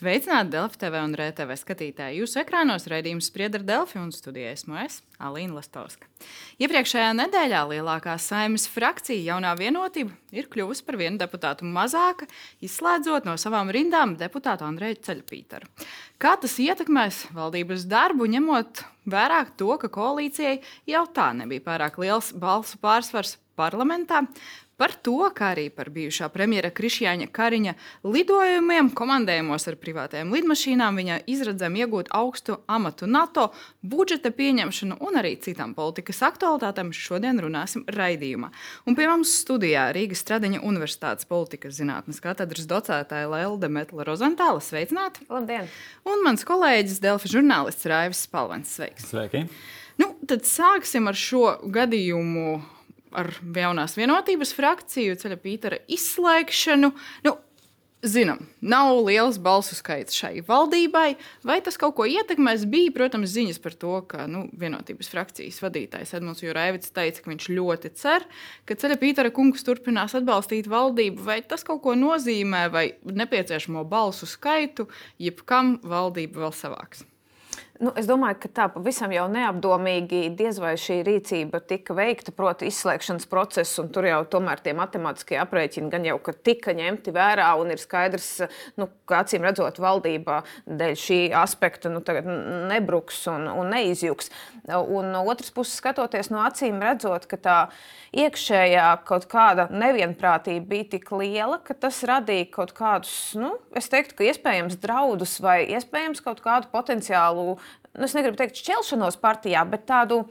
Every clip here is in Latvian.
Sveicināti Delfi TV un RTV skatītāji. Jūsu ekrānos raidījums spriedz ar Delfi un studijā esmu es, Alīna Lastovska. Iepriekšējā nedēļā lielākā saimnes frakcija, jaunā vienotība, ir kļuvusi par vienu deputātu mazāka, izslēdzot no savām rindām deputātu Andreju Ceļpītaru. Kā tas ietekmēs valdības darbu, ņemot vērā to, ka koalīcijai jau tā nebija pārāk liels balsu pārsvars parlamentā, par to, kā arī par bijušā premjera Krišjāņa Kariņa lidojumiem, komandējumos ar privātajām lidmašīnām, viņa izredzēm iegūt augstu amatu NATO, budžeta pieņemšanu un arī citām politikas aktualitātēm šodien runāsim raidījumā. Un pie mums studijā Rīgas Stradiņa Universitātes politikas zinātnes katedras docētāja Lelde Metla Rozentāla. Sveicināti! Labdien! Un mans kolēģis Delfi žurnālists Raivis Spalvens. Sveiks! Sveiki! Nu, tad sāksim ar šo gadījumu ar jaunās vienotības frakciju, ceļa Pītera izslēgšanu. Nu, Zinām, nav liels balsu skaits šai valdībai. Vai tas kaut ko ietekmēs? Bija, protams, ziņas par to, ka nu, vienotības frakcijas vadītājs Edmunds Jurēvits teica, ka viņš ļoti cer, ka Ceļa Pītera kungs turpinās atbalstīt valdību. Vai tas kaut ko nozīmē, vai nepieciešamo balsu skaitu, jebkam valdība vēl savāks? Nu, es domāju, ka tā pavisam jau neapdomīgi diez vai šī rīcība tika veikta, proti, izslēgšanas process, un tur jau tomēr tie matemātiskie aprēķini gan jau tika ņemti vērā, un ir skaidrs, nu, ka acīm redzot, valdība dēļ šī aspekta nu, nebruks un, un neizjūgs. Un no otras puses, skatoties no acīm redzot, ka tā iekšējā kaut kāda nevienprātība bija tik liela, ka tas radīja kaut kādus, nu, es teiktu, ka iespējams draudus vai iespējams kaut kādu potenciālu nu, es negribu teikt šķelšanos partijā, bet tādu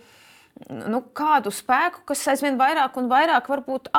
nu, kādu spēku, kas aizvien vairāk un vairāk varbūt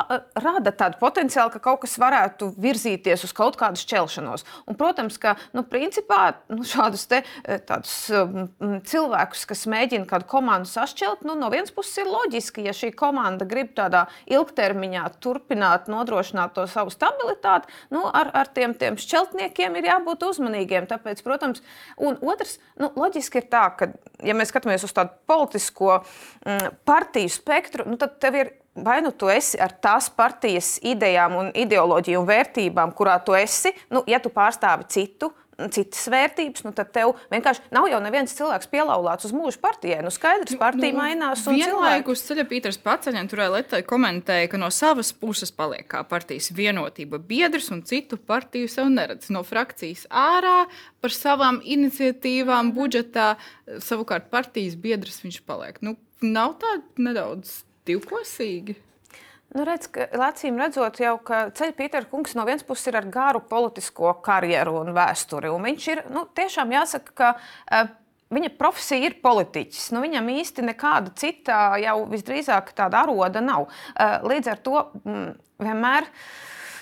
rada tādu potenciālu, ka kaut kas varētu virzīties uz kaut kādu šķelšanos. Un, protams, ka nu, principā, nu, šādus te, tādus, um, cilvēkus, kas mēģina kādu komandu sašķelt, nu, no vienas puses ir loģiski, ja šī komanda grib tādā ilgtermiņā turpināt nodrošināt to savu stabilitāti, nu, ar, ar tiem, tiem šķeltniekiem ir jābūt uzmanīgiem. Tāpēc, protams, un otrs, nu, loģiski ir tā, ka, ja mēs skatāmies uz tādu politisko Mm, partiju spektru, nu tad tev ir vai nu tu esi ar tās partijas idejām, un ideoloģiju un vērtībām, kurā tu esi, nu, ja tu pārstāvi citu. Citas vērtības, nu tad tev vienkārši nav jau neviens cilvēks pielauzts uz mūžu partijai. Nu, skaidrs, partija nu, mainās. Vienlaikus ceļa Pīters Paceļņš tur Lietai komentēja, ka no savas puses paliek kā partijas vienotība biedrs un citu partiju sev neredz. No frakcijas ārā par savām iniciatīvām budžetā, savukārt partijas biedrs viņš paliek. Nu, nav tā nedaudz divkosīgi? Nu, redz, ka, acīm redzot, jau ceļš Pīters Kungs no vienas puses ir ar garu politisko karjeru un vēsturi. Un viņš ir nu, tiešām jāsaka, ka uh, viņa profesija ir politiķis. Nu, viņam īsti nekāda cita, jau visdrīzāk tāda aroda nav. Uh, līdz ar to mm, vienmēr.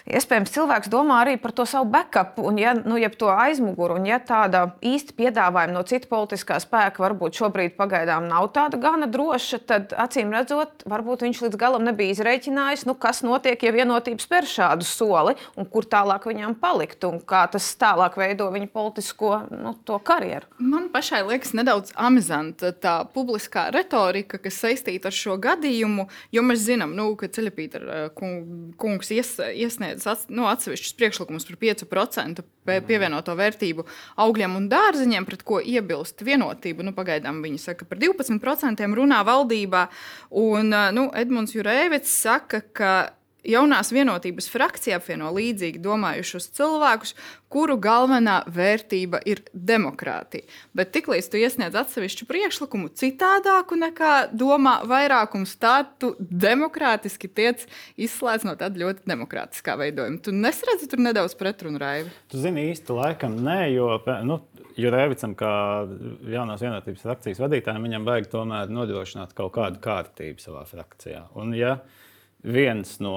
Iespējams, cilvēks domā arī par to savu backup, un ja, nu, ja to aizmuguri, un ja tāda īsta piedāvājuma no cita politiskā spēka varbūt šobrīd pagaidām nav tāda gana droša, tad acīm redzot, varbūt viņš līdz galam nebija izreikinājis, nu, kas notiek, ja vienotība spēr šādu soli, un kur tālāk viņam palikt, un kā tas tālāk veido viņa politisko nu, karjeru. Man pašai liekas nedaudz amizanta tā publiskā retorika, kas saistīta ar šo gadījumu, jo mēs zinām, nu, ka Ceļapītera kungs ies, iesniedz iesniedz nu, atsevišķus priekšlikumus par 5% pievienoto vērtību augļiem un dārziņiem, pret ko iebilst vienotība. Nu, pagaidām viņi saka, par 12% runā valdībā. Un nu, Edmunds Jurēvits saka, ka jaunās vienotības frakcija apvieno līdzīgi domājušus cilvēkus, kuru galvenā vērtība ir demokrātija. Bet tiklīdz tu iesniedz atsevišķu priekšlikumu citādāku nekā domā vairākums, tā tu demokrātiski tiec izslēgts no tāda ļoti demokrātiskā veidojuma. Tu nesredzi tur nedaudz pretrunu raivi. Tu zini īsti laikam nē, jo. Nu... Jo Rēvicam, kā jaunās vienotības frakcijas vadītājam, viņam vajag tomēr nodrošināt kaut kādu kārtību savā frakcijā. Un, ja viens no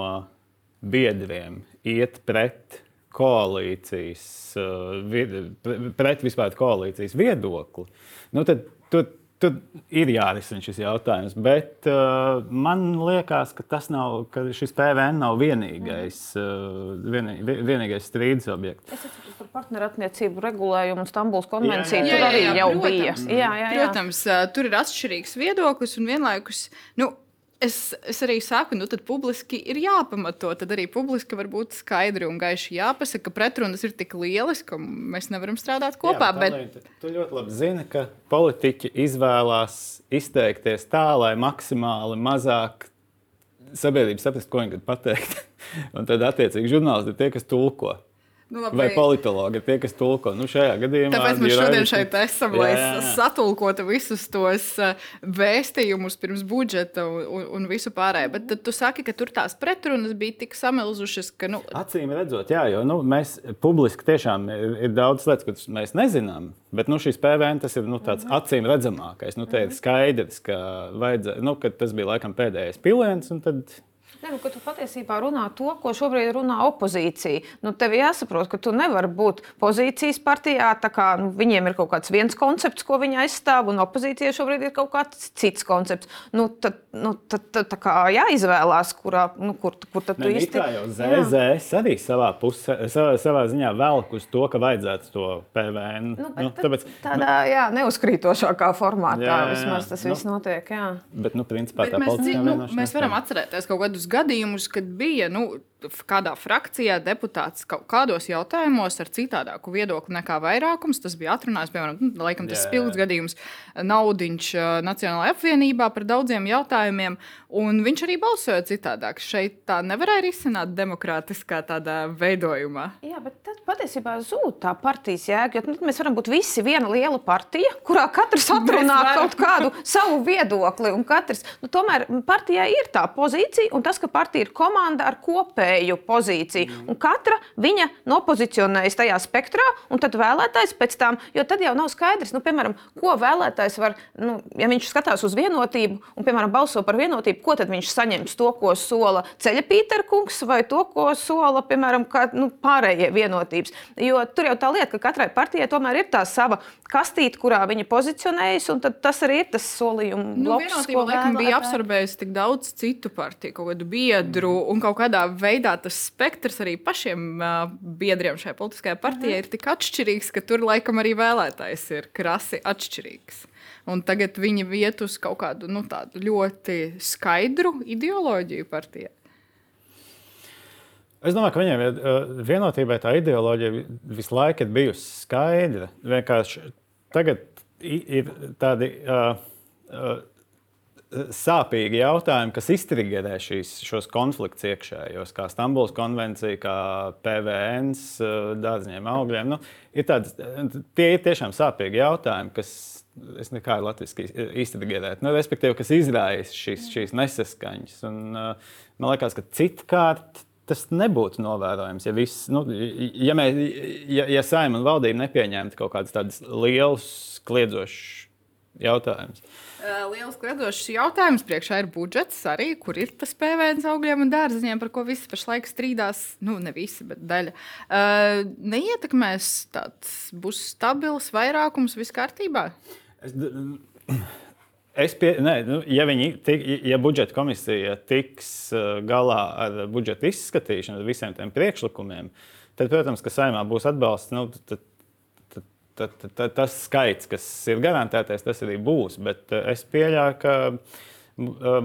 biedriem iet pret koalīcijas, uh, pret vispār koalīcijas viedokli, nu tad tur, tur ir jārisina šis jautājums. Bet uh, man liekas, ka, nav, ka šis PVN nav vienīgais, uh, vienī, vienīgais strīdus objekts. Es esmu par partnerattiecību regulējumu un Stambulas konvenciju. Jā, jā, jā, tur arī jā, jau protams, bija. Jā, jā, jā. Protams, tur ir atšķirīgs viedoklis un vienlaikus. Nu, es, es arī saku, nu, tad publiski ir jāpamato. Tad arī publiski var būt skaidri un gaiši jāpasaka, ka pretrunas ir tik lielas, ka mēs nevaram strādāt kopā. Jā, bet, bet... Tu ļoti labi zini, ka politiķi izvēlās izteikties tā, lai maksimāli mazāk sabiedrība saprast, ko viņi grib pateikt. un tad, attiecīgi, žurnālisti ir tie, kas tulko. Nu, labi. Vai politologi tie, kas tulko? Nu, šajā gadījumā Tāpēc mēs šodien šeit esam, jā, jā. lai satulkotu visus tos uh, vēstījumus pirms budžeta un, un, visu pārējo. Bet tu saki, ka tur tās pretrunas bija tik samilzušas, ka. Nu... Acīm redzot, jā, jo nu, mēs publiski tiešām ir, daudz lietas, kuras mēs nezinām. Bet nu, šīs PVN tas ir nu, tāds mhm. acīm redzamākais. Nu, ir skaidrs, ka, nu, ka tas bija laikam pēdējais piliens. Tad Ne, nu, tu patiesībā runā to, ko šobrīd runā opozīcija. Nu, tev jāsaprot, ka tu nevari būt pozīcijas partijā. Kā, nu, viņiem ir kaut kāds viens koncepts, ko viņi aizstāv, un opozīcijai šobrīd ir kaut kāds cits koncepts. Nu, tad, nu, tad, tad kā jāizvēlās, kurā, nu, kur, kur tad tu ne, īsti ZZS arī savā, pusē, savā, savā ziņā velk uz to, ka vajadzētu to PVN. Nu, nu, tāpēc, tādā jā, neuzkrītošākā formātā jā, jā, jā. vismaz tas nu, viss notiek. Jā. Bet, nu, principā, bet mēs, nu, mēs varam atcerēties kaut kādus gadījumus, kad bija nu, kādā frakcijā deputāts kaut kādos jautājumos ar citādāku viedokli nekā vairākums. Tas bija atrunāts, piemēram, nu, laikam, tas spilgts gadījums Naudiņš Nacionālajā apvienībā par daudziem jautājumiem, un viņš arī balsoja citādāk. Šeit tā nevarēja risināt demokrātiskā tādā veidojumā. Jā, bet tad patiesībā zūd tā partijas jēga, jo nu, mēs varam būt visi viena liela partija, kurā katrs atrunā kaut kādu savu viedokli, un katrs, nu, tomēr partijai ir tā pozīcija, un tas, ka partija ir komanda ar kopēju kopēju pozīciju. Un katra viņa nopozicionējas tajā spektrā, un tad vēlētājs pēc tam, jo tad jau nav skaidrs, nu, piemēram, ko vēlētājs var, nu, ja viņš skatās uz vienotību un, piemēram, balso par vienotību, ko tad viņš saņems to, ko sola ceļa Pīterkungs vai to, ko sola, piemēram, kā, nu, pārējie vienotības. Jo tur jau tā lieta, ka katrai partijai tomēr ir tā sava kastīte, kurā viņa pozicionējas, un tas arī ir tas solījums. Nu, bloks, vienotība laikam bija apsarbējusi tik daudz citu partiju, kaut kādu biedru un kaut kādā veidā veidā tas spektrs arī pašiem uh, biedriem šajā politiskajā partijā mhm. ir tik atšķirīgs, ka tur laikam arī vēlētājs ir krasi atšķirīgs. Un tagad viņi iet uz kaut kādu nu, ļoti skaidru ideoloģiju partijā. Es domāju, ka viņiem vienotībai tā ideoloģija visu laiku ir bijusi skaidra. Vienkārši tagad ir tādi. Uh, uh, sāpīgi jautājumi, kas iztriggerē šīs, šos konfliktus iekšējos, kā Stambulas konvencija, kā PVN, dārziņiem, augļiem. Nu, ir tāds, tie ir tiešām sāpīgi jautājumi, kas. Es nekādu latviešu iztriggerēt, nu, respektīvi, kas izraisa šīs, šīs nesaskaņas. Un, uh, man liekas, ka citkārt tas nebūtu novērojams. Ja, viss, nu, ja, mēs, ja, ja saimē un valdība nepieņemtu kaut kādus tādus lielus, kliedzošus jautājumus. Eh, liels kledošs jautājums priekšā ir budžets, arī, kur ir tas PVN augļiem un dārziņiem, par ko visi pašlaik strīdās. Nu, ne visi, bet daļa. Uh, neietekmēs tāds, būs stabils vairākums, viss kārtībā. Es, es pie, ne, nu, ja, viņi, tik, ja budžeta komisija tiks uh, galā ar budžeta izskatīšanu, ar visiem tiem priekšlikumiem, tad, protams, ka saimā būs atbalsts. Nu, tad, tad, tad, tad tas skaits, kas ir garantētais, tas arī būs. Bet eh, es pieļauju, ka eh,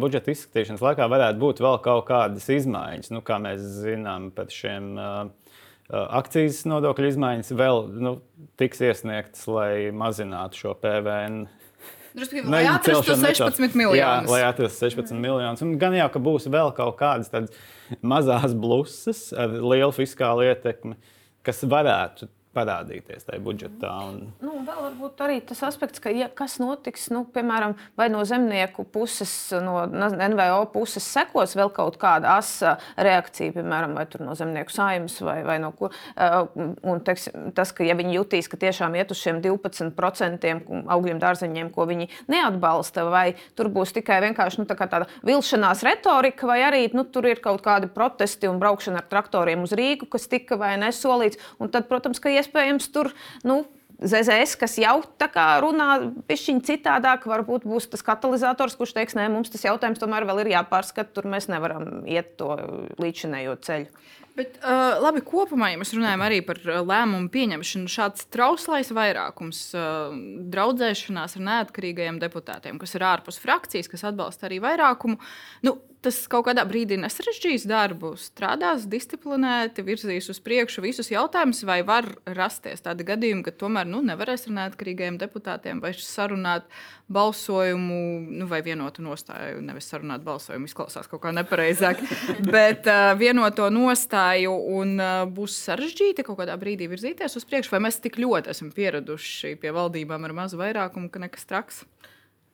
budžeta izskatīšanas laikā varētu būt vēl kaut kādas izmaiņas. Nu, kā mēs zinām, par šiem uh, akcijas nodokļu izmaiņas vēl nu, tiks iesniegtas, lai mazinātu šo PVN. Lai atrastu 16 miljonus. Jā, lai atrastu 16 mm. miljonus. Un gan jau, ka būs vēl kaut kādas mazas blusas ar lielu fiskālu ietekmi, kas varētu parādīties tajā budžetā. Un... Nu, vēl varbūt arī tas aspekts, ka ja kas notiks, nu, piemēram, vai no zemnieku puses, no NVO puses sekos vēl kaut kāda asa reakcija, piemēram, vai no zemnieku saimnes vai, vai no ko. Un teiksim, tas, ka ja viņi jutīs, ka tiešām iet uz šiem 12% augļiem dārzeņiem, ko viņi neatbalsta, vai tur būs tikai vienkārši nu, tā tāda vilšanās retorika, vai arī nu, tur ir kaut kādi protesti un braukšana ar traktoriem uz Rīgu, kas tika vai nesolīts. Un tad, protams, ka iespējams tur nu, ZZS, kas jau tā kā runā pišķiņi citādāk, varbūt būs tas katalizators, kurš teiks, nē, mums tas jautājums tomēr vēl ir jāpārskata, tur mēs nevaram iet to līdzinējo ceļu. Bet, uh, labi, kopumā, ja mēs runājam arī par lēmumu pieņemšanu, šāds trauslais vairākums uh, draudzēšanās ar neatkarīgajiem deputātiem, kas ir ārpus frakcijas, kas atbalsta arī vairākumu, nu, tas kaut kādā brīdī nesarežģīs darbu, strādās disciplinēti, virzīs uz priekšu visus jautājumus, vai var rasties tādi gadījumi, ka tomēr nu, nevarēs ar neatkarīgajiem deputātiem vai sarunāt balsojumu, nu, vai vienotu nostāju. Nevis sarunāt balsojumu, izklausās kaut kā nepareizāk, bet uh, vienoto nostāju un uh, būs sarežģīti kaut kādā brīdī virzīties uz priekšu, vai mēs tik ļoti esam pieraduši pie valdībām ar mazu vairākumu, ka nekas traks.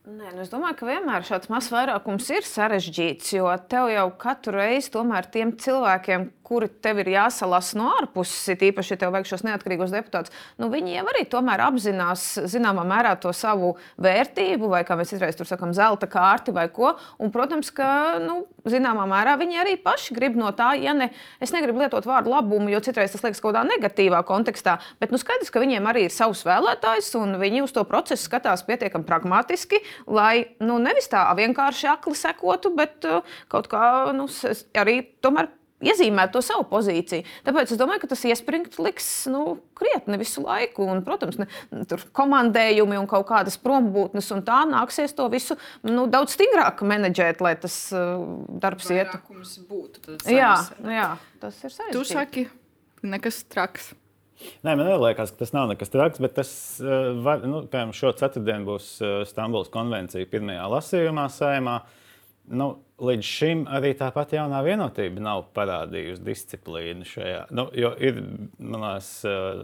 Nē, nu es domāju, ka vienmēr šāds mazs vairākums ir sarežģīts, jo tev jau katru reizi tomēr tiem cilvēkiem, kuri tev ir jāsalasa no ārpuses, īpaši, ja tev vajag šos neatkarīgos deputātus, nu, viņi jau arī tomēr apzinās zināmā mērā to savu vērtību, vai kā mēs izreiz tur sakām, zelta kārti vai ko. Un, protams, ka nu, zināmā mērā viņi arī paši grib no tā, ja ne, es negribu lietot vārdu labumu, jo citreiz tas liekas kaut kādā negatīvā kontekstā, bet nu, skaidrs, ka viņiem arī ir savs vēlētājs un viņi uz to procesu skatās pietiekami pragmatiski, lai nu, nevis tā vienkārši akli sekotu, bet uh, kaut kā nu, arī tomēr iezīmēt to savu pozīciju. Tāpēc es domāju, ka tas iespringt liks nu, krietni visu laiku. Un, protams, ne, tur komandējumi un kaut kādas prombūtnes, un tā nāksies to visu nu, daudz stingrāk menedžēt, lai tas uh, darbs ietu. Būtu, jā, jā, tas ir sarežģīti. Tu saki, nekas traks. Nē, man liekas, ka tas nav nekas traks, bet tas, uh, var, nu, piemēram, šo ceturtdienu būs uh, Stambulas konvencija pirmajā lasījumā saimā. Nu, līdz šim arī tāpat jaunā vienotība nav parādījusi disciplīnu šajā. Nu, jo ir, man liekas, uh,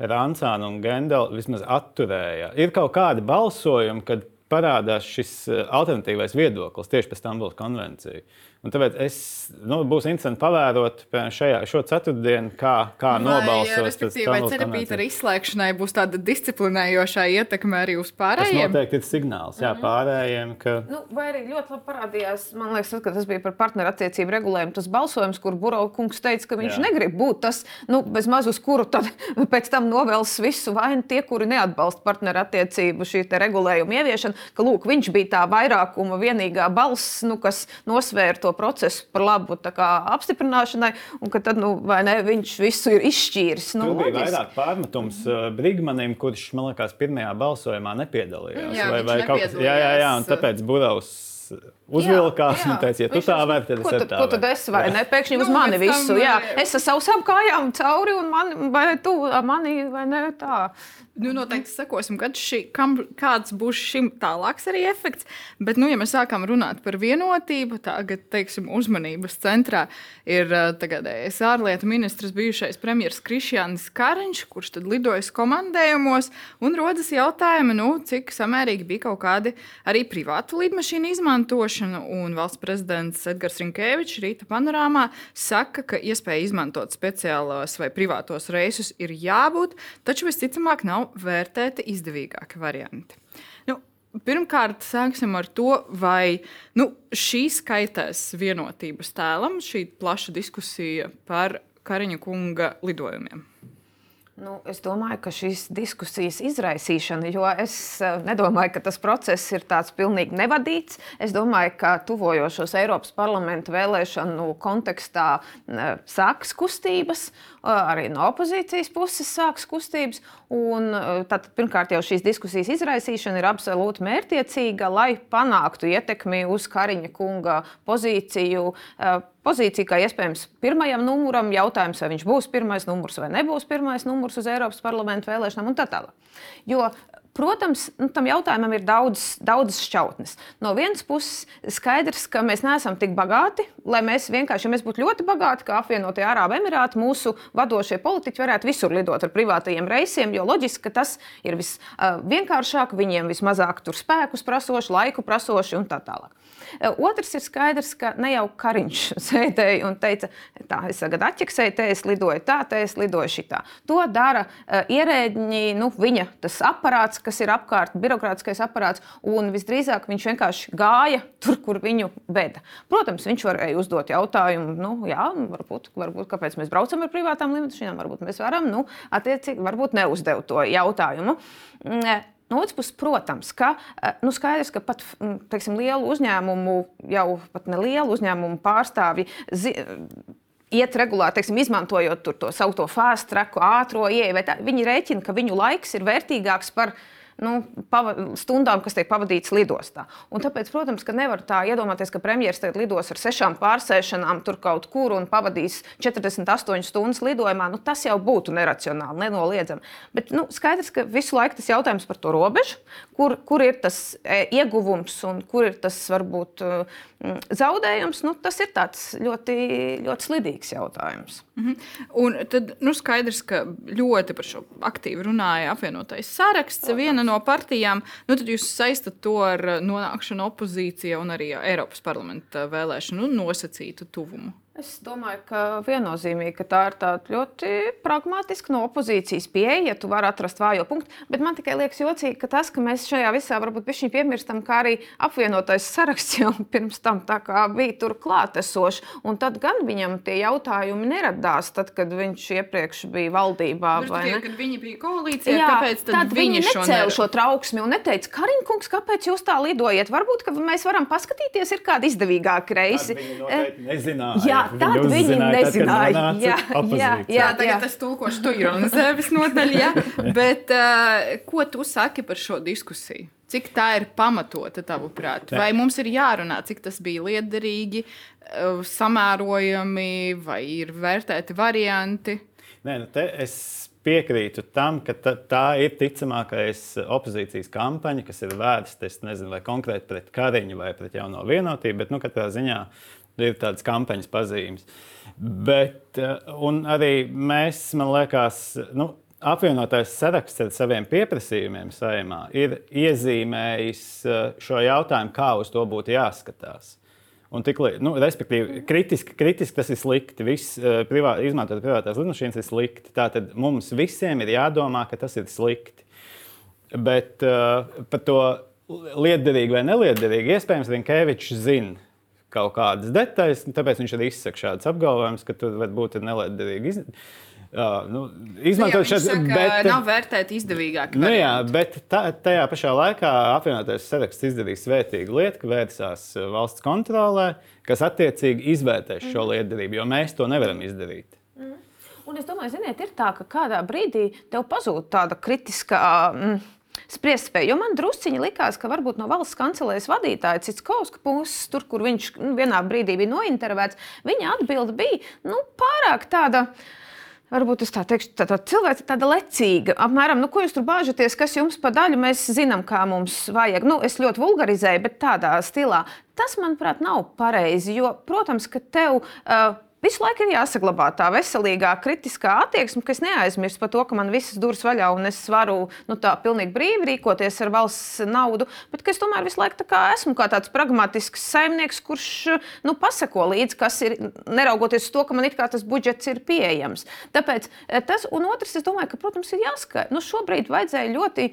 Rančāna un Gendela vismaz atturēja. Ir kaut kādi balsojumi, kad parādās šis uh, alternatīvais viedoklis tieši pēc Stambulas konvencijas. Un tāpēc es, nu, būs interesanti pavērot šajā, šo ceturtdienu, kā, kā vai, nobalsos. Vai cerībīt ar izslēgšanai būs tāda disciplinējošā ietekme arī uz pārējiem? Tas noteikti ir signāls jā, mhm. pārējiem. Ka... Nu, vai arī ļoti labi parādījās, man liekas, tas, ka tas bija par partnerattiecību regulējumu, tas balsojums, kur Buraukungs teica, ka viņš jā. negrib būt tas, nu, bez maz uz kuru tad pēc tam novēls visu vainu tie, kuri neatbalsta partnerattiecību šī regulējuma ieviešanu, ka lūk, viņš bija tā vairākuma vienīgā balss, nu, kas nosvēra to to procesu par labu apstiprināšanai, un ka tad, nu, ne, viņš visu ir izšķīris. Nu, Tur bija loģiski. vairāk pārmetums uh, Brigmanim, kurš, man liekas, pirmajā balsojumā nepiedalījās. Jā, vai, vai kaut kas tāds - jā, jā, jā, un tāpēc Buraus uzvilkās jā, jā. un teica, ja tu tā vari, tad es tā. Ko tad es varu? Ne, pēkšņi uz nu, mani visu. Jā, es ar savām kājām cauri un man, vai tu mani vai ne tā. Nu, noteikti sekosim, kad šī, kam, kāds būs šim tālāks arī efekts. Bet, nu, ja mēs sākam runāt par vienotību, tagad, teiksim, uzmanības centrā ir tagadējais ārlietu ministrs, bijušais premjerministrs Krišjānis Kariņš, kurš tad lidojas komandējumos, un rodas jautājumi, nu, cik samērīgi bija kaut kādi arī privātu lidmašīnu izmantošana. Un valsts prezidents Edgars Rinkēvičs rīta panorāmā saka, ka iespēja izmantot speciālos vai privātos reisus ir jābūt, taču visticamāk nav vērtēti izdevīgāki varianti. Nu, pirmkārt, sāksim ar to, vai nu, šī skaitēs vienotības tēlam, šī plaša diskusija par Kariņa kunga lidojumiem. Nu, es domāju, ka šīs diskusijas izraisīšana, jo es eh, nedomāju, ka tas process ir tāds pilnīgi nevadīts. Es domāju, ka tuvojošos Eiropas parlamenta vēlēšanu kontekstā eh, sākas kustības, arī no opozīcijas puses sākas kustības. Un, tātad, pirmkārt, jau šīs diskusijas izraisīšana ir absolūti mērķiecīga, lai panāktu ietekmi uz Kariņa kunga pozīciju pozīciju, kā iespējams pirmajam numuram. Jautājums, vai viņš būs pirmais numurs vai nebūs pirmais numurs uz Eiropas parlamentu vēlēšanām un tā tālāk. Jo Protams, nu, tam jautājumam ir daudz, daudz šķautnes. No vienas puses, skaidrs, ka mēs neesam tik bagāti, lai mēs vienkārši, ja mēs būtu ļoti bagāti, kā apvienotie Arābu Emirāti, mūsu vadošie politiķi varētu visur lidot ar privātajiem reisiem, jo loģiski, ka tas ir visvienkāršāk, viņiem vismazāk spēkus prasoši, laiku prasoši un tā tālāk. Otrs ir skaidrs, ka ne jau Kariņš sēdēja un teica, tā, es tagad atķeksēju, te es lidoju tā, te es lidoju šitā. To dara ierēģiņi, nu, viņa tas aparāts, aparāts, kas ir apkārt, birokrātiskais aparāts, un visdrīzāk viņš vienkārši gāja tur, kur viņu veda. Protams, viņš varēja uzdot jautājumu, nu, jā, varbūt, varbūt kāpēc mēs braucam ar privātām lidmašīnām, varbūt mēs varam, nu, attiecīgi, varbūt neuzdev to jautājumu. Mm, no otras puses, protams, ka nu, skaidrs, ka pat mm, teiksim, lielu uzņēmumu, jau pat nelielu uzņēmumu pārstāvji iet regulāri, teiksim, izmantojot to saucamo fast track, ātrā ieeju, viņi rēķina, ka viņu laiks ir vērtīgāks par viņu nu, stundām, kas tiek pavadītas lidostā. Un tāpēc, protams, ka nevar tā iedomāties, ka premjerministrs tagad lidos ar sešām pārsēšanām tur kaut kur un pavadīs 48 stundas lidojumā. Nu, tas jau būtu neracionāli, nenoliedzami. Bet nu, skaidrs, ka visu laiku tas jautājums par to robežu, kur, kur ir tas e, ieguvums un kur ir tas varbūt e, zaudējums, nu, tas ir ļoti, ļoti slidīgs jautājums. -hmm. Un tad nu, skaidrs, ka ļoti par šo aktīvi runāja apvienotais saraksts. Protams. Viena no partijām, nu, tad jūs saistat to ar nonākšanu opozīcijā un arī Eiropas parlamenta vēlēšanu nosacītu tuvumu. Es domāju, ka viennozīmīgi ka tā ir tāda ļoti pragmatiska no opozīcijas pieeja, ja tu vari atrast vājo punktu. Bet man tikai liekas jocīgi, ka tas, ka mēs šajā visā varbūt piemirstam, kā arī apvienotais saraksts jau pirms tam bija tur klātesošs. Un tad gan viņam tie jautājumi neradās, tad, kad viņš iepriekš bija valdībā. Nu, tikai, kad viņi bija koalīcijā, Jā, kāpēc tad, tad viņi necēla šo trauksmi un neteica, Kariņkungs, kāpēc jūs tā lidojat? Varbūt mēs varam paskatīties, ir kādi izdevīgāki reisi. Jā, tad viņi nezināja. Jā, jā, jā, tagad es tulkošu to ironizēvis nodaļu. Ja? Bet uh, ko tu saki par šo diskusiju? Cik tā ir pamatota, tavuprāt? Vai mums ir jārunā, cik tas bija liederīgi, uh, samērojami, vai ir vērtēti varianti? Nē, nu es piekrītu tam, ka tā, tā ir ticamākais opozīcijas kampaņa, kas ir vērsta, es nezinu, vai konkrēti pret Kariņu vai pret jauno vienotību, bet nu, katrā ziņā ir tādas kampaņas pazīmes. Bet eh, arī mēs, man liekas, nu, apvienotais saraksts ar saviem pieprasījumiem saimā ir iezīmējis eh, šo jautājumu, kā uz to būtu jāskatās. Un tik, nu, respektīvi, kritiski, kritiski tas ir slikti. Viss uh, privā, izmantot privātās lidmašīnas ir slikti. Tātad mums visiem ir jādomā, ka tas ir slikti. Bet uh, par to liederīgi vai neliederīgi iespējams Rinkēvičs zina kaut kādas detaļas, tāpēc viņš arī izsaka šādus apgalvojumus, ka tur var būt neliederīgi. Iz... Uh, nu, izmantot nu, šādu bet, nav vērtēt izdevīgāk. Nu, jā, bet tā, tajā pašā laikā apvienotais saraksts izdarīs svētīgu lietu, ka vērsās valsts kontrolē, kas attiecīgi izvērtēs šo mm. liederību, jo mēs to nevaram izdarīt. Mm. Un es domāju, ziniet, ir tā, ka kādā brīdī tev pazūd tāda kritiskā. Mm, spriestspēju. Jo man drusciņi likās, ka varbūt no valsts kancelēs vadītāja Citskovska puses, tur, kur viņš nu, vienā brīdī bija nointervēts, viņa atbilde bija nu, pārāk tāda. Varbūt es tā teikšu, tā, tā cilvēks ir tāda lecīga. Apmēram, nu, ko jūs tur bāžaties, kas jums pa daļu mēs zinām, kā mums vajag. Nu, es ļoti vulgarizēju, bet tādā stilā. Tas, manuprāt, nav pareizi. Jo, protams, ka tev. Uh, Visu laiku ir jāsaglabā tā veselīgā, kritiskā attieksme, ka es neaizmirstu par to, ka man visas durvis vaļā un es varu nu, tā pilnīgi brīvi rīkoties ar valsts naudu, bet es tomēr visu laiku kā esmu kā tāds pragmatisks saimnieks, kurš nu, pasako līdzi, kas ir, neraugoties uz to, ka man it kā tas budžets ir pieejams. Tāpēc eh, tas, un otrs, es domāju, ka, protams, ir jāskaidro. Nu, šobrīd vajadzēja ļoti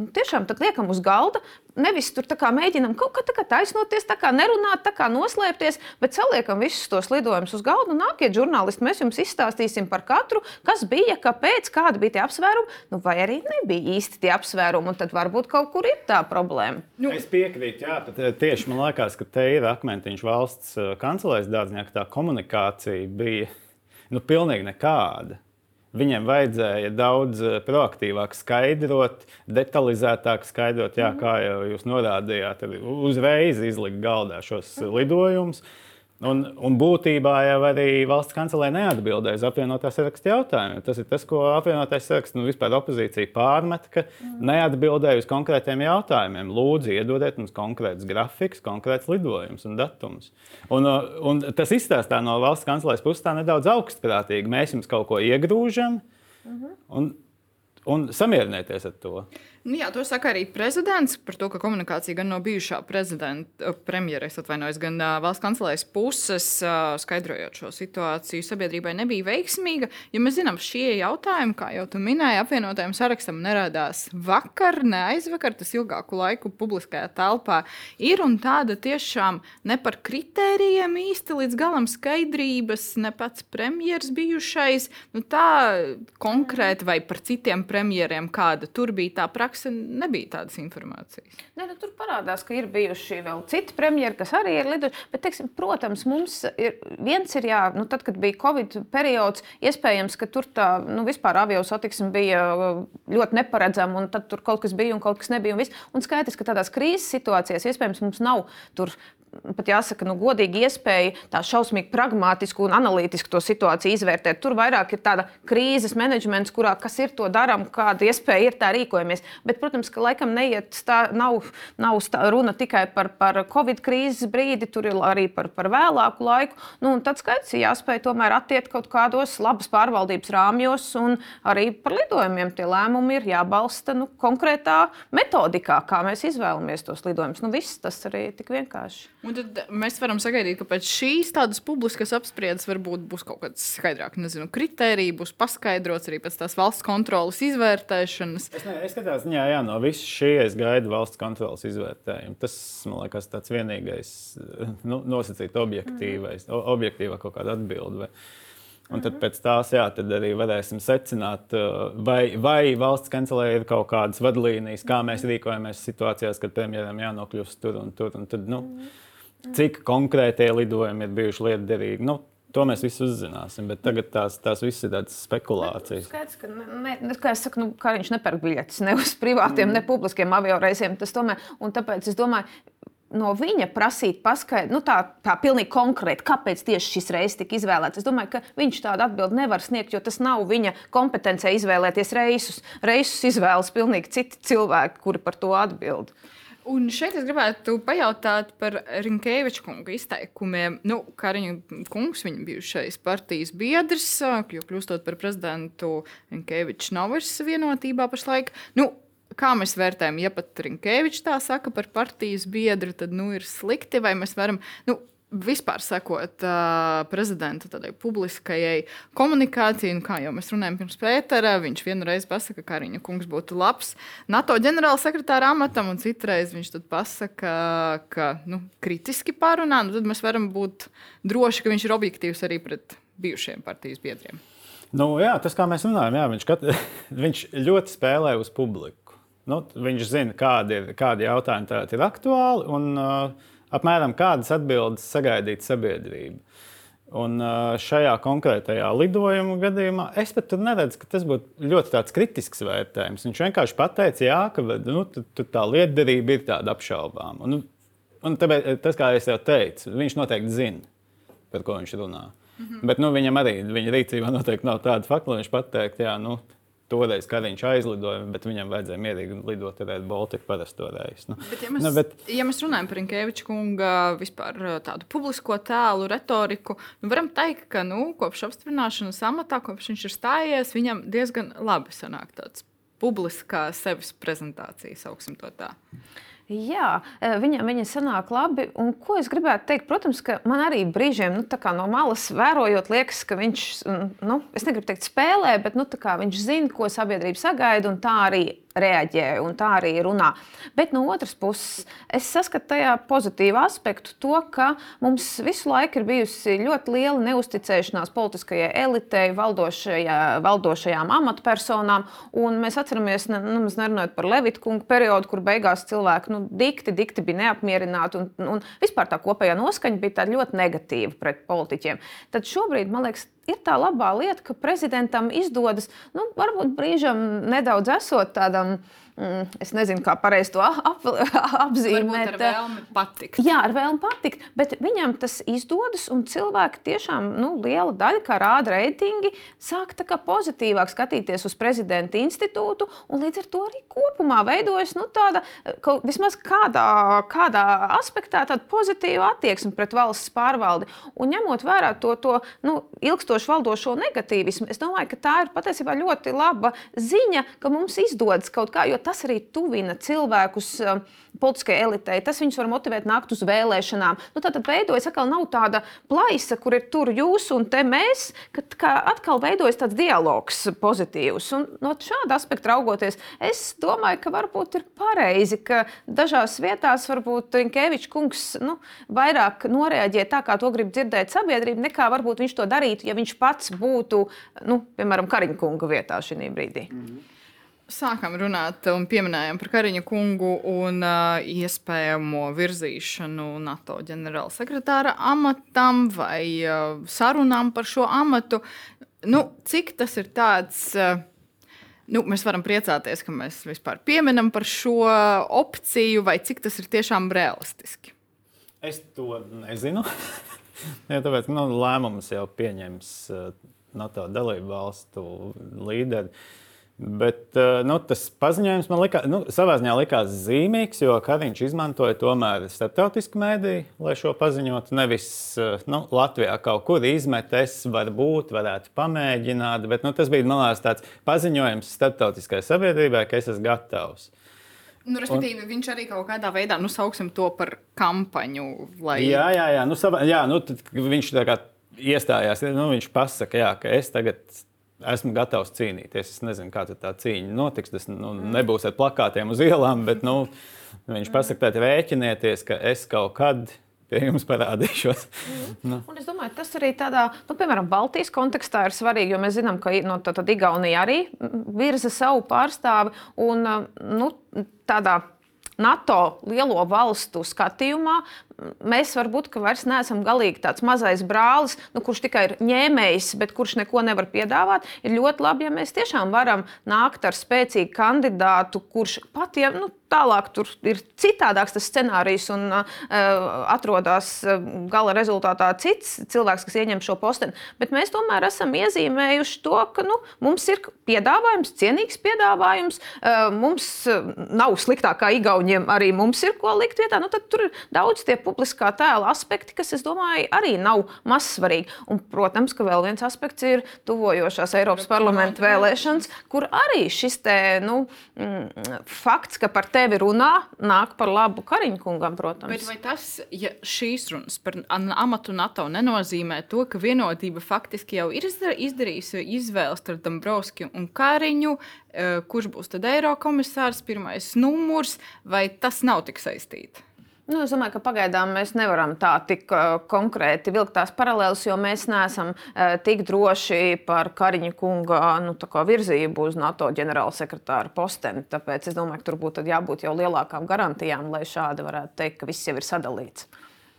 Nu, tiešām liekam uz galda. Nevis tur mēģinām kaut kā, kā taisnoties, tā kā nerunāt, tā kā noslēpties, bet saliekam visus tos lidojumus uz galda. Nākiet, žurnālisti, mēs jums izstāstīsim par katru, kas bija, kāpēc, kādi bija tie apsvērumi, nu, vai arī nebija īsti tie apsvērumi, un tad varbūt kaut kur ir tā problēma. Nu. Es piekrītu, jā, bet eh, tieši man liekas, ka te ir akmentiņš valsts eh, kancelēs dārziņā, ka tā komunikācija bija nu, pilnīgi nekāda. Viņiem vajadzēja daudz eh, proaktīvāk skaidrot, detalizētāk skaidrot, jā, kā jau jūs norādījāt, uzreiz izlikt galdā šos lidojumus. Un, un būtībā jau arī valsts kancelē neatbildēja uz apvienotās sarakstu jautājumiem. Tas ir tas, ko apvienotās saraksts nu, vispār opozīcija pārmet, ka neatbildēja uz konkrētiem jautājumiem. Lūdzu, iedodiet mums konkrēts grafiks, konkrēts lidojums un datums. Un, un tas izstāstā no valsts kancelēs puses tā nedaudz augstprātīgi. Mēs jums kaut ko iegrūžam. Un un samierināties ar to. Nu, jā, to saka arī prezidents par to, ka komunikācija gan no bijušā prezidenta, premjeras atvainojas, gan uh, valsts kancelēs puses, uh, skaidrojot šo situāciju, sabiedrībai nebija veiksmīga. Ja mēs zinām, šie jautājumi, kā jau tu minēji, apvienotajam sarakstam neradās vakar, ne aizvakar, tas ilgāku laiku publiskajā telpā ir un tāda tiešām ne par kritērijiem īsti līdz galam skaidrības, ne pats premjeras bijušais, nu tā konkrēti vai par citiem premjeriem, kāda tur bija tā praksa prakse nebija tādas informācijas. Ne, nu, tur parādās, ka ir bijuši vēl citi premjeri, kas arī ir lidojuši. Bet, teiksim, protams, mums ir viens ir, jā, nu, tad, kad bija Covid periods, iespējams, ka tur tā nu, vispār avio satiksme bija ļoti neparedzama, un tad tur kaut kas bija un kaut kas nebija. Un, viss. un skaidrs, ka tādās krīzes situācijās iespējams mums nav tur pat jāsaka, nu, godīgi iespēja tā šausmīgi pragmātisku un analītisku to situāciju izvērtēt. Tur vairāk ir tāda krīzes menedžments, kurā kas ir to darām, kāda iespēja ir tā rīkojamies. Bet, protams, ka laikam neiet tā, nav, nav stā, runa tikai par, par Covid krīzes brīdi, tur ir arī par, par vēlāku laiku. Nu, tad skaidrs jāspēj tomēr attiekt kaut kādos labas pārvaldības rāmjos, un arī par lidojumiem tie lēmumi ir jābalsta nu, konkrētā metodikā, kā mēs izvēlamies tos lidojumus. Nu, viss tas arī ir tik vienkārši. Un tad mēs varam sagaidīt, ka pēc šīs tādas publiskas apspriedes varbūt būs kaut kāds skaidrāks, nezinu, kritērija, būs paskaidrots arī pēc tās valsts kontrolas izvērtēšanas. Es, ne, es skatos, jā, jā, no visas šī es gaidu valsts kontrolas izvērtējumu. Tas, man liekas, tāds vienīgais nu, nosacīt objektīvais, mm. objektīvā kaut kāda atbilde. Un tad pēc tās jā, tad arī varēsim secināt, vai, vai valsts kancelē ir kaut kādas vadlīnijas, kā mēs rīkojamies situācijās, kad premjeram jānokļūst tur un tur. Un tad, nu, mm cik konkrētie lidojumi ir bijuši lietderīgi. Nu, To mēs visi uzzināsim, bet tagad tās, tās visas ir tādas spekulācijas. Skaidrs, ka ne, ne, kā saku, nu, kā viņš nepērk biļetes ne uz privātiem, mm. ne publiskiem avio reisiem. Tomēr, tāpēc es domāju, no viņa prasīt paskaidrot, nu, tā, tā pilnīgi konkrēti, kāpēc tieši šis reizes tika izvēlēts. Es domāju, ka viņš tādu atbildi nevar sniegt, jo tas nav viņa kompetencija izvēlēties reisus. Reisus izvēlas pilnīgi citi cilvēki, kuri par to atbild. Un šeit es gribētu pajautāt par Rinkēviča kunga izteikumiem. Nu, Kariņa kungs, viņa bijušais partijas biedrs, jo kļūstot par prezidentu, Rinkēvičs nav vairs vienotībā pašlaik. Nu, kā mēs vērtējam, ja pat Rinkēvičs tā saka par partijas biedru, tad nu, ir slikti, vai mēs varam. Nu, vispār sekot uh, prezidenta tādai publiskajai komunikācijai, un kā jau mēs runājam pirms Pētera, viņš vienreiz pasaka, ka Kariņa kungs būtu labs NATO ģenerālsekretāra amatam, un citreiz viņš tad pasaka, ka nu, kritiski pārunā, nu, tad mēs varam būt droši, ka viņš ir objektīvs arī pret bijušiem partijas biedriem. Nu, jā, tas, kā mēs runājam, jā, viņš, kat, viņš ļoti spēlē uz publiku. Nu, viņš zina, kādi, kādi jautājumi ir aktuāli. Un, uh, apmēram kādas atbildes sagaidīt sabiedrība. Un šajā konkrētajā lidojuma gadījumā es pat neredzu, ka tas būtu ļoti kritisks vērtējums. Viņš vienkārši pateica, jā, ka nu, tu, tu tā lietderība ir tāda apšaubāma. Un, un tāpēc, tas, kā jau teicu, viņš noteikti zina, par ko viņš runā. Mm -hmm. Bet nu, viņam arī viņa rīcībā noteikti nav tāda fakta, lai viņš pateiktu, jā, nu, Toreiz Kariņš aizlidoja, bet viņam vajadzēja mierīgi lidot ar Baltiku parasto reizi. Nu, bet, ja, mēs, nu, bet... ja mēs runājam par Inkeviča kunga vispār tādu publisko tēlu, retoriku, nu, varam teikt, ka nu, kopš apstiprināšanas amatā, kopš viņš ir stājies, viņam diezgan labi sanāk tāds publiskā sevis prezentācija, sauksim to tā. Jā, e, viņam viņa sanāk labi. Un, ko es gribētu teikt? Protams, ka man arī brīžiem nu, no malas vērojot, liekas, ka viņš, nu, es negribu teikt, spēlē, bet nu, viņš zina, ko sabiedrība sagaida, un tā arī reaģē un tā arī runā. Bet no otras puses, es saskatu tajā pozitīvu aspektu, to, ka mums visu laiku ir bijusi ļoti liela neusticēšanās politiskajai elitei, valdošajā, valdošajām amatpersonām. Mēs atceramies, ne, nu, nerunājot par Levita kungu periodu, kur beigās cilvēki nu, dikti, dikti bija neapmierināti. Un, un vispār tā kopējā noskaņa bija ļoti negatīva pret politiķiem. Tad šobrīd, man liekas, ir tā labā lieta, ka prezidentam izdodas, nu, varbūt brīžam nedaudz esot tādam mm, es nezinu, kā pareizi to ap, apzīmēt. Ar vēlmi patikt. Jā, ar vēlmi patikt, bet viņam tas izdodas, un cilvēki tiešām, nu, liela daļa, kā rāda reitingi, sāk tā kā pozitīvāk skatīties uz prezidenta institūtu, un līdz ar to arī kopumā veidojas nu, tāda, kaut, vismaz kādā, kādā aspektā, tāda pozitīva attieksme pret valsts pārvaldi. Un ņemot vērā to, to nu, ilgstoši valdošo negatīvismu, es domāju, ka tā ir patiesībā ļoti laba ziņa, ka mums izdodas kaut kā, jo tas arī tuvina cilvēkus um, politiskajai elitei. Tas viņus var motivēt nākt uz vēlēšanām. Nu, tad veidojas atkal nav tāda plaisa, kur ir tur jūs un te mēs, kad atkal veidojas tāds dialogs pozitīvs. Un no šāda aspekta raugoties, es domāju, ka varbūt ir pareizi, ka dažās vietās varbūt Rinkevičs kungs nu, vairāk noreaģē tā, kā to grib dzirdēt sabiedrība, nekā varbūt viņš to darītu, ja viņš pats būtu, nu, piemēram, Kariņkunga vietā šī brīdī. Mm -hmm sākām runāt un pieminējām par Kariņa kungu un uh, iespējamo virzīšanu NATO ģenerālsekretāra amatam vai uh, sarunām par šo amatu, nu, cik tas ir tāds. Uh, Nu, mēs varam priecāties, ka mēs vispār pieminam par šo opciju, vai cik tas ir tiešām realistiski. Es to nezinu. ja, tāpēc nu, lēmumus jau pieņems uh, NATO dalību valstu līderi. Uh, Bet eh, nu, tas paziņojums man likā, nu, savā ziņā likās zīmīgs, jo Kariņš izmantoja tomēr starptautisku mēdīju, lai šo paziņotu. Nevis eh, nu, Latvijā kaut kur izmet, es varbūt varētu pamēģināt, bet nu, tas bija manās tāds paziņojums starptautiskai sabiedrībai, ka es esmu gatavs. Nu, respektīvi, un, viņš arī kaut kādā veidā, nu, sauksim to par kampaņu. Lai... Jā, jā, jā, nu, savā, jā nu, viņš tā kā iestājās, nu, viņš pasaka, jā, ka es tagad esmu gatavs cīnīties. Es nezinu, kā tā cīņa notiks. Tas nu, nebūs ar plakātiem uz ielām, bet nu, viņš pasakā, rēķinieties, ka es kaut kad pie jums parādīšos. Mm. nu. Un es domāju, tas arī tādā, nu, piemēram, Baltijas kontekstā ir svarīgi, jo mēs zinām, ka no, tā, Igaunija arī virza savu pārstāvi. Un, nu, tādā NATO lielo valstu skatījumā mēs varbūt vairs neesam galīgi tāds mazais brālis, nu, kurš tikai ir ņēmējs, bet kurš neko nevar piedāvāt. Ir ļoti labi, ja mēs tiešām varam nākt ar spēcīgu kandidātu, kurš pat, ja nu, tālāk tur ir citādāks tas scenārijs un uh, atrodas uh, gala rezultātā cits cilvēks, kas ieņem šo posteni. Bet mēs tomēr esam iezīmējuši to, ka nu, mums ir piedāvājums, cienīgs piedāvājums. Uh, mums nav sliktāk kā Igauniem, arī mums ir ko likt vietā. Nu, tad tur ir daudz tie publiskā tēla aspekti, kas, es domāju, arī nav mazsvarīgi. Un, protams, ka vēl viens aspekts ir tuvojošās Eiropas parlamenta vēlēšanas, kur arī šis te, nu, mm, fakts, ka par tevi runā, nāk par labu Kariņkungam, protams. Bet vai tas, ja šīs runas par amatu NATO nenozīmē to, ka vienotība faktiski jau ir izdarījusi izvēli starp Dombrovski un Kariņu, eh, kurš būs tad Eirokomisārs, pirmais numurs, vai tas nav tik saistīts? Nu, es domāju, ka pagaidām mēs nevaram tā tik uh, konkrēti vilkt tās paralēlas, jo mēs neesam uh, tik droši par Kariņa kunga nu, virzību uz NATO ģenerālsekretāra posteni. Tāpēc es domāju, ka tur būtu jābūt jau lielākām garantijām, lai šādi varētu teikt, ka viss jau ir sadalīts.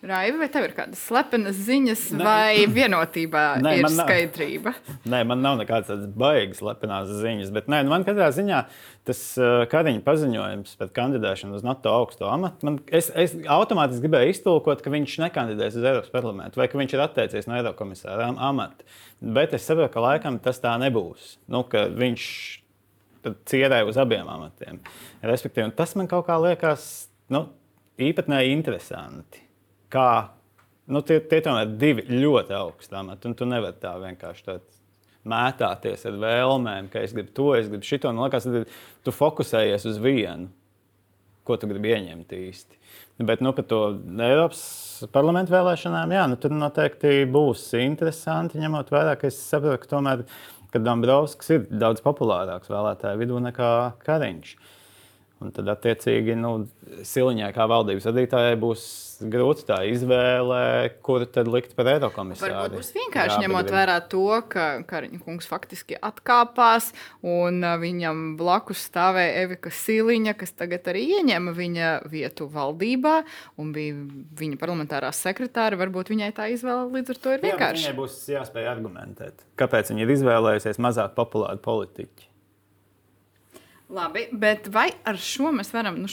Raivi, vai tev ir kādas slepenas ziņas, ne. vai vienotībā nē, ir skaidrība? Nav, nē, man nav nekādas tādas baigas slepenas ziņas, bet nē, nu man katrā ziņā tas uh, Kariņa paziņojums par kandidēšanu uz NATO augsto amatu, man, es, es automātiski gribēju iztulkot, ka viņš nekandidēs uz Eiropas parlamentu vai ka viņš ir atteicies no Eiropas komisāra amata. Bet es saprotu, ka laikam tas tā nebūs. Nu, viņš cierē uz abiem amatiem. Respektīvi, tas man kaut kā liekas nu, īpatnēji interesanti kā nu, tie, tie tomēr divi ļoti augsti amati. Un tu nevari tā vienkārši mētāties ar vēlmēm, ka es gribu to, es gribu šito. Man liekas, tu fokusējies uz vienu, ko tu gribi ieņemt īsti. Bet nu, par to Eiropas parlamentu vēlēšanām, jā, nu, tur noteikti būs interesanti, ņemot vērā, ka es saprotu, ka tomēr Dombrovskis ir daudz populārāks vēlētāju vidū nekā Kariņš. Un tad, attiecīgi, nu, Siliņai, kā valdības vadītājai, būs grūti tā izvēle, kuru tad likt par Eirokomisāru. Varbūt būs vienkārši Jā, ņemot vērā to, ka Kariņa kungs faktiski atkāpās, un viņam blakus stāvēja Evika Siliņa, kas tagad arī ieņēma viņa vietu valdībā, un bija viņa parlamentārā sekretāra. Varbūt viņai tā izvēle līdz ar to ir vienkārši. Jā, viņai būs jāspēj argumentēt, kāpēc viņa ir izvēlējusies mazāk populāru politiķu. Labi, bet vai ar šo mēs varam nu,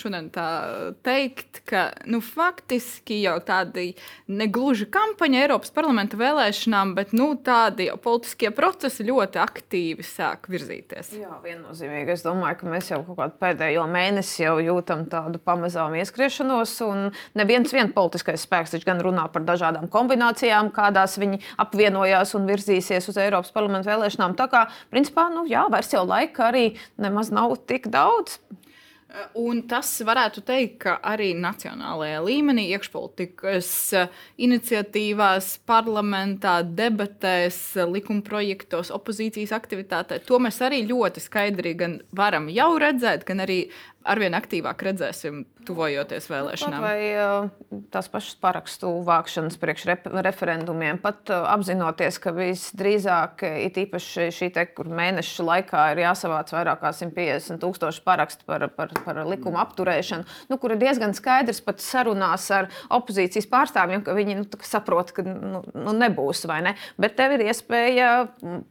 teikt, ka nu, faktiski jau tādi negluži kampaņa Eiropas parlamenta vēlēšanām, bet nu, tādi politiskie procesi ļoti aktīvi sāk virzīties? Jā, viennozīmīgi. Es domāju, ka mēs jau kādu pēdējo mēnesi jau jūtam tādu pamazām ieskriešanos, un neviens viens politiskais spēks gan runā par dažādām kombinācijām, kādās viņi apvienojās un virzīsies uz Eiropas parlamenta vēlēšanām. Tā kā, principā, nu, jā, vairs jau laika arī nemaz nav tik daudz. Un tas varētu teikt, ka arī nacionālajā līmenī, iekšpolitikas iniciatīvās, parlamentā, debatēs, likuma projektos, opozīcijas aktivitātē, to mēs arī ļoti skaidri varam jau redzēt, gan arī arvien aktīvāk redzēsim, tuvojoties vēlēšanām. Vai uh, tās pašas parakstu vākšanas priekš referendumiem, pat uh, apzinoties, ka visdrīzāk, it īpaši šī te, kur mēneša laikā ir jāsavāc vairāk kā 150 tūkstoši parakstu par, par, par likuma apturēšanu, nu, kur ir diezgan skaidrs pat sarunās ar opozīcijas pārstāvjiem, ka viņi nu, saprot, ka nu, nu, nebūs vai ne. Bet tev ir iespēja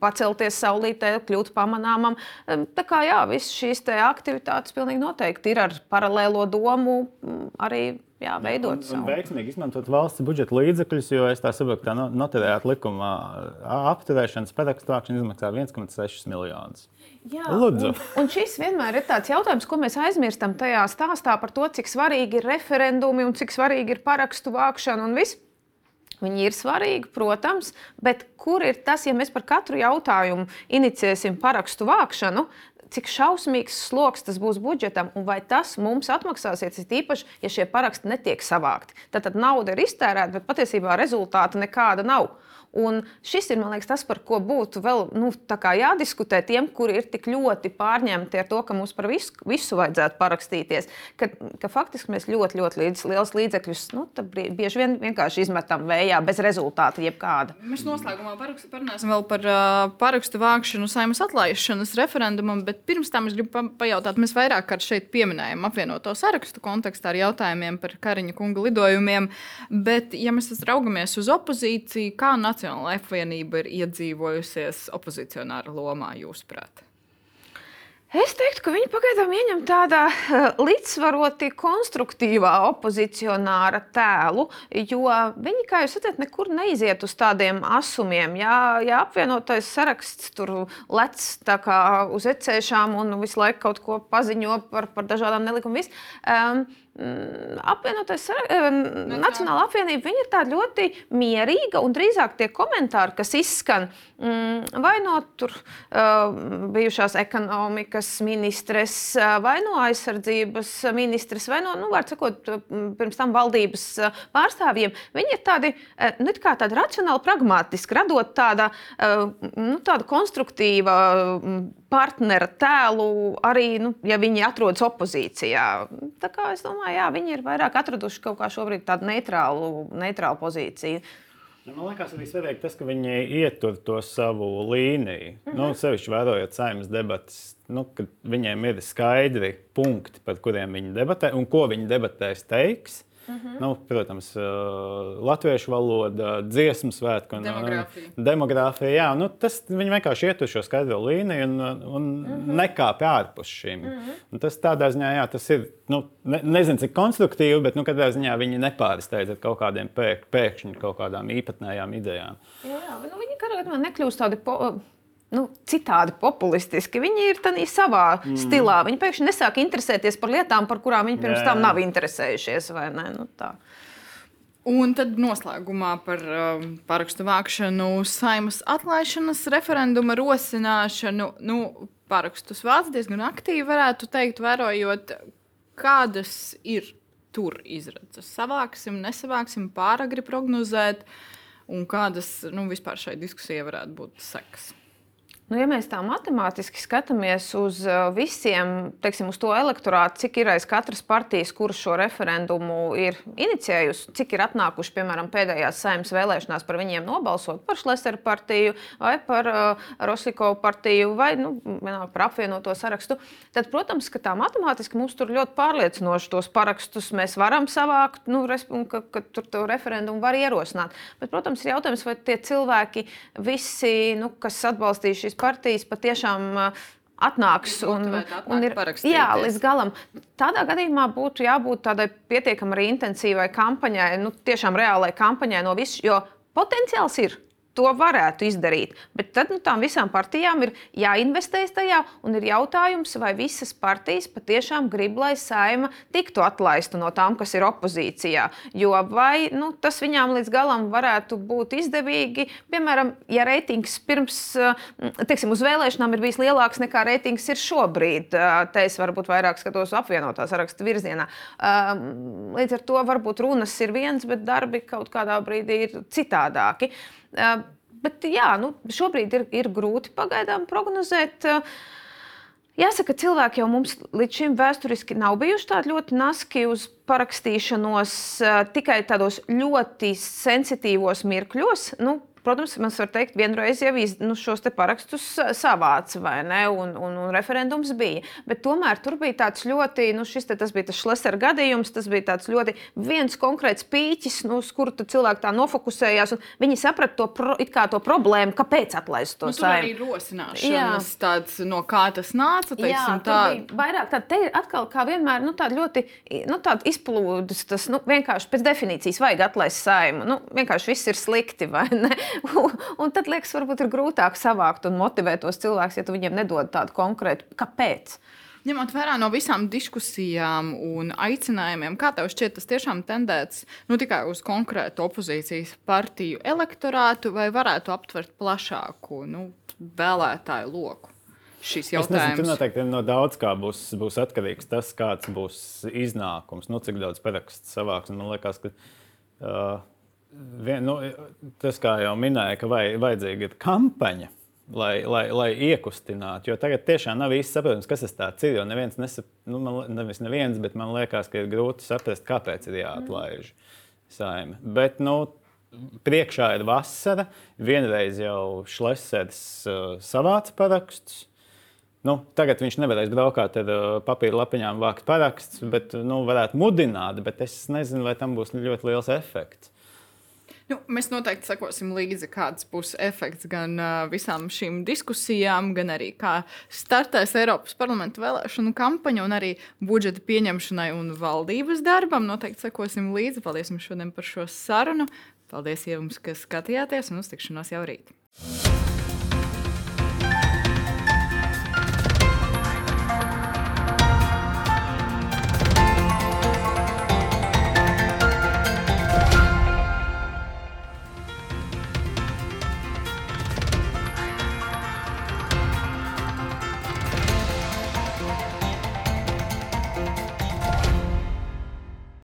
pacelties saulītē, kļūt pamanāmam. Tā kā jā, visas šīs aktivitātes pilnīgi noteikti noteikti ir ar paralēlo domu mm, arī jā, veidot. Un, un veiksmīgi izmantot valsts budžeta līdzekļus, jo es tā saprotu, ka no, notērējāt likuma apturēšanas parakstu vākšana izmaksā 1,6 miljonus. Jā, Lūdzu. un, un šis vienmēr ir tāds jautājums, ko mēs aizmirstam tajā stāstā par to, cik svarīgi ir referendumi un cik svarīgi ir parakstu vākšana un viss. Viņi ir svarīgi, protams, bet kur ir tas, ja mēs par katru jautājumu inicēsim parakstu vākšanu, cik šausmīgs sloks tas būs budžetam, un vai tas mums atmaksāsies, īpaši, ja šie paraksti netiek savākti. Tad, tad nauda ir iztērēta, bet patiesībā rezultāta nekāda nav. Un šis ir liekas, tas, par ko būtu vēl nu, jādiskutē tiem, kuri ir tik ļoti pārņemti ar to, ka mums par visu, visu vajadzētu parakstīties. Ka, ka faktiski mēs ļoti, ļoti līdz, liels līdzekļus nu, bieži vien vienkārši izmetam vējā bez rezultāta jebkāda. Mēs noslēgumā parakstu, parunāsim vēl par uh, parakstu vākšanu saimas atlaišanas referendumam, bet pirms tam es gribu pa pajautāt, mēs vairāk kārt šeit pieminējam apvienoto sarakstu kontekstā ar jautājumiem par Kariņa kunga lidojumiem, bet ja mēs raugamies uz opozīciju, kā nacionāla Nacionāla apvienība ir iedzīvojusies opozicionāra lomā, jūsuprāt? Es teiktu, ka viņi pagaidām ieņem tādā uh, līdzsvaroti konstruktīvā opozicionāra tēlu, jo viņi, kā jūs redzat, nekur neiziet uz tādiem asumiem. Jā, jā apvienotais saraksts tur lec uz ecēšām un visu laiku kaut ko paziņo par, par dažādām nelikumiem. Um, apvienotais eh, Nacionāla apvienība ir ļoti mierīga un drīzāk tie komentāri, kas izskan mm, vai no tur, uh, bijušās ekonomikas ministres, eh, vai no aizsardzības ministres, vai no, nu, sakot, pirms tam valdības pārstāvjiem, viņi ir tādi, nu, tādi racionāli, pragmatiski, radot tāda, nu, tādu konstruktīvu partnera tēlu arī, nu, ja viņi atrodas opozīcijā. Tā kā es domāju, jā, viņi ir vairāk atraduši kaut kā šobrīd tādu neitrālu, neitrālu pozīciju. Nu, man liekas, arī svarīgi tas, ka viņi ietur to savu līniju. Mm -hmm. nu, sevišķi vērojot saimnes debatas, nu, kad viņiem ir skaidri punkti, par kuriem viņi debatē un ko viņi debatēs teiks. Uh mhm. -huh. nu, protams, uh, latviešu valoda, dziesmu svētku un demogrāfija. demogrāfija jā, nu, tas viņi vienkārši iet uz šo skaidro līniju un, un uh mhm. -huh. nekāp ārpus šīm. Uh mhm. -huh. Un tas tādā ziņā, jā, tas ir. Nu, ne, nezinu, cik konstruktīvi, bet nu, katrā ziņā viņi nepārsteidz ar kaut kādiem pēk, pēkšņi kaut kādām īpatnējām idejām. Jā, bet nu, viņi katrā nekļūst tādi. Po nu, citādi populistiski. Viņi ir tādā savā mm. stilā. Viņi pēkšņi nesāk interesēties par lietām, par kurām viņi pirms tam nav interesējušies. Nu, tā. Un tad noslēgumā par um, parakstu vākšanu, saimas atlaišanas referenduma rosināšanu. Nu, parakstus vāc diezgan aktīvi, varētu teikt, vērojot, kādas ir tur izredzes. Savāksim, nesavāksim, pāragri prognozēt, un kādas nu, vispār šai diskusijai varētu būt sekas. Nu, ja mēs tā matemātiski skatāmies uz visiem, teiksim, uz to elektorātu, cik ir aiz katras partijas, kuras šo referendumu ir inicijējusi, cik ir atnākuši, piemēram, pēdējās saimnes vēlēšanās par viņiem nobalsot par Šlesera partiju vai par uh, Rosikovu partiju vai nu, par apvienoto sarakstu, tad, protams, ka tā matemātiski mums tur ļoti pārliecinoši tos parakstus mēs varam savākt, nu, un ka, ka tur to referendumu var ierosināt. Bet, protams, ir jautājums, vai tie cilvēki visi, nu, kas atbalstīja šīs partijas patiešām atnāks un, un ir jā, līdz galam. Tādā gadījumā būtu jābūt tādai pietiekami intensīvai kampaņai, nu, tiešām reālai kampaņai no visas, jo potenciāls ir to varētu izdarīt. Bet tad nu, tām visām partijām ir jāinvestē tajā, un ir jautājums, vai visas partijas patiešām grib, lai saima tiktu atlaista no tām, kas ir opozīcijā. Jo vai nu, tas viņām līdz galam varētu būt izdevīgi, piemēram, ja reitings pirms, teiksim, uz vēlēšanām ir bijis lielāks nekā reitings ir šobrīd. Te es varbūt vairāk skatos apvienotā saraksta virzienā. Līdz ar to varbūt runas ir viens, bet darbi kaut kādā brīdī ir citādāki. Bet jā, nu, šobrīd ir, ir grūti pagaidām prognozēt. Jāsaka, cilvēki jau mums līdz šim vēsturiski nav bijuši tādi ļoti naski uz parakstīšanos tikai tādos ļoti sensitīvos mirkļos. Nu, protams, man var teikt, vienreiz jau iz, nu, šos parakstus savāca, vai ne? Un, un, un referendums bija. Bet tomēr tur bija tāds ļoti, nu, šis te, bija tas šlesera gadījums, tas bija tāds ļoti viens konkrēts pīķis, nu, uz kuru cilvēki tā nofokusējās. Viņi saprata to, pro, to problēmu, kāpēc atlaist to nu, saimnu. Arī rosināšanas, tāds, no kā tas nāca. Teiksim, Jā, tā vairāk tā, te ir atkal kā vienmēr nu, tāda ļoti nu, tāda izplūdes. Tas nu, vienkārši pēc definīcijas vajag atlaist saimu. Nu, vienkārši viss ir slikti, vai ne? un tad liekas, varbūt ir grūtāk savākt un motivēt tos cilvēkus, ja tu viņiem nedod tādu konkrētu kāpēc. Ņemot vērā no visām diskusijām un aicinājumiem, kā tev šķiet, tas tiešām tendēts nu, tikai uz konkrētu opozīcijas partiju elektorātu, vai varētu aptvert plašāku nu, vēlētāju loku? Šis jautājums. Nezinu, noteikti no daudz kā būs, būs atkarīgs tas, kāds būs iznākums, nu, cik daudz parakstu savāks. Man liekas, ka uh, vien, nu, tas, kā jau minēja, ka vai, vajadzīga kampaņa. Lai, lai, lai iekustinātu, jo tagad tiešām nav īsti saprotams, kas tas ir. Jo neviens, nesap, nu, man, nevis neviens, bet man liekas, ka ir grūti saprast, kāpēc ir jāatlaiž saime. Bet, nu, priekšā ir vasara. Vienreiz jau Šlesers uh, savāca parakstus. Nu, tagad viņš nevarēs braukāt ar uh, papīra lapiņām, vākt parakstus, bet nu, varētu mudināt. Bet es nezinu, vai tam būs ļoti liels efekts. Nu, mēs noteikti sekosim līdzi, kāds būs efekts gan uh, visām šīm diskusijām, gan arī kā startēs Eiropas parlamenta vēlēšanu kampaņa un arī budžeta pieņemšanai un valdības darbam. Noteikti sekosim līdzi. Paldies jums šodien par šo sarunu. Paldies jums, kas skatījāties un uz tikšanos jau rīt.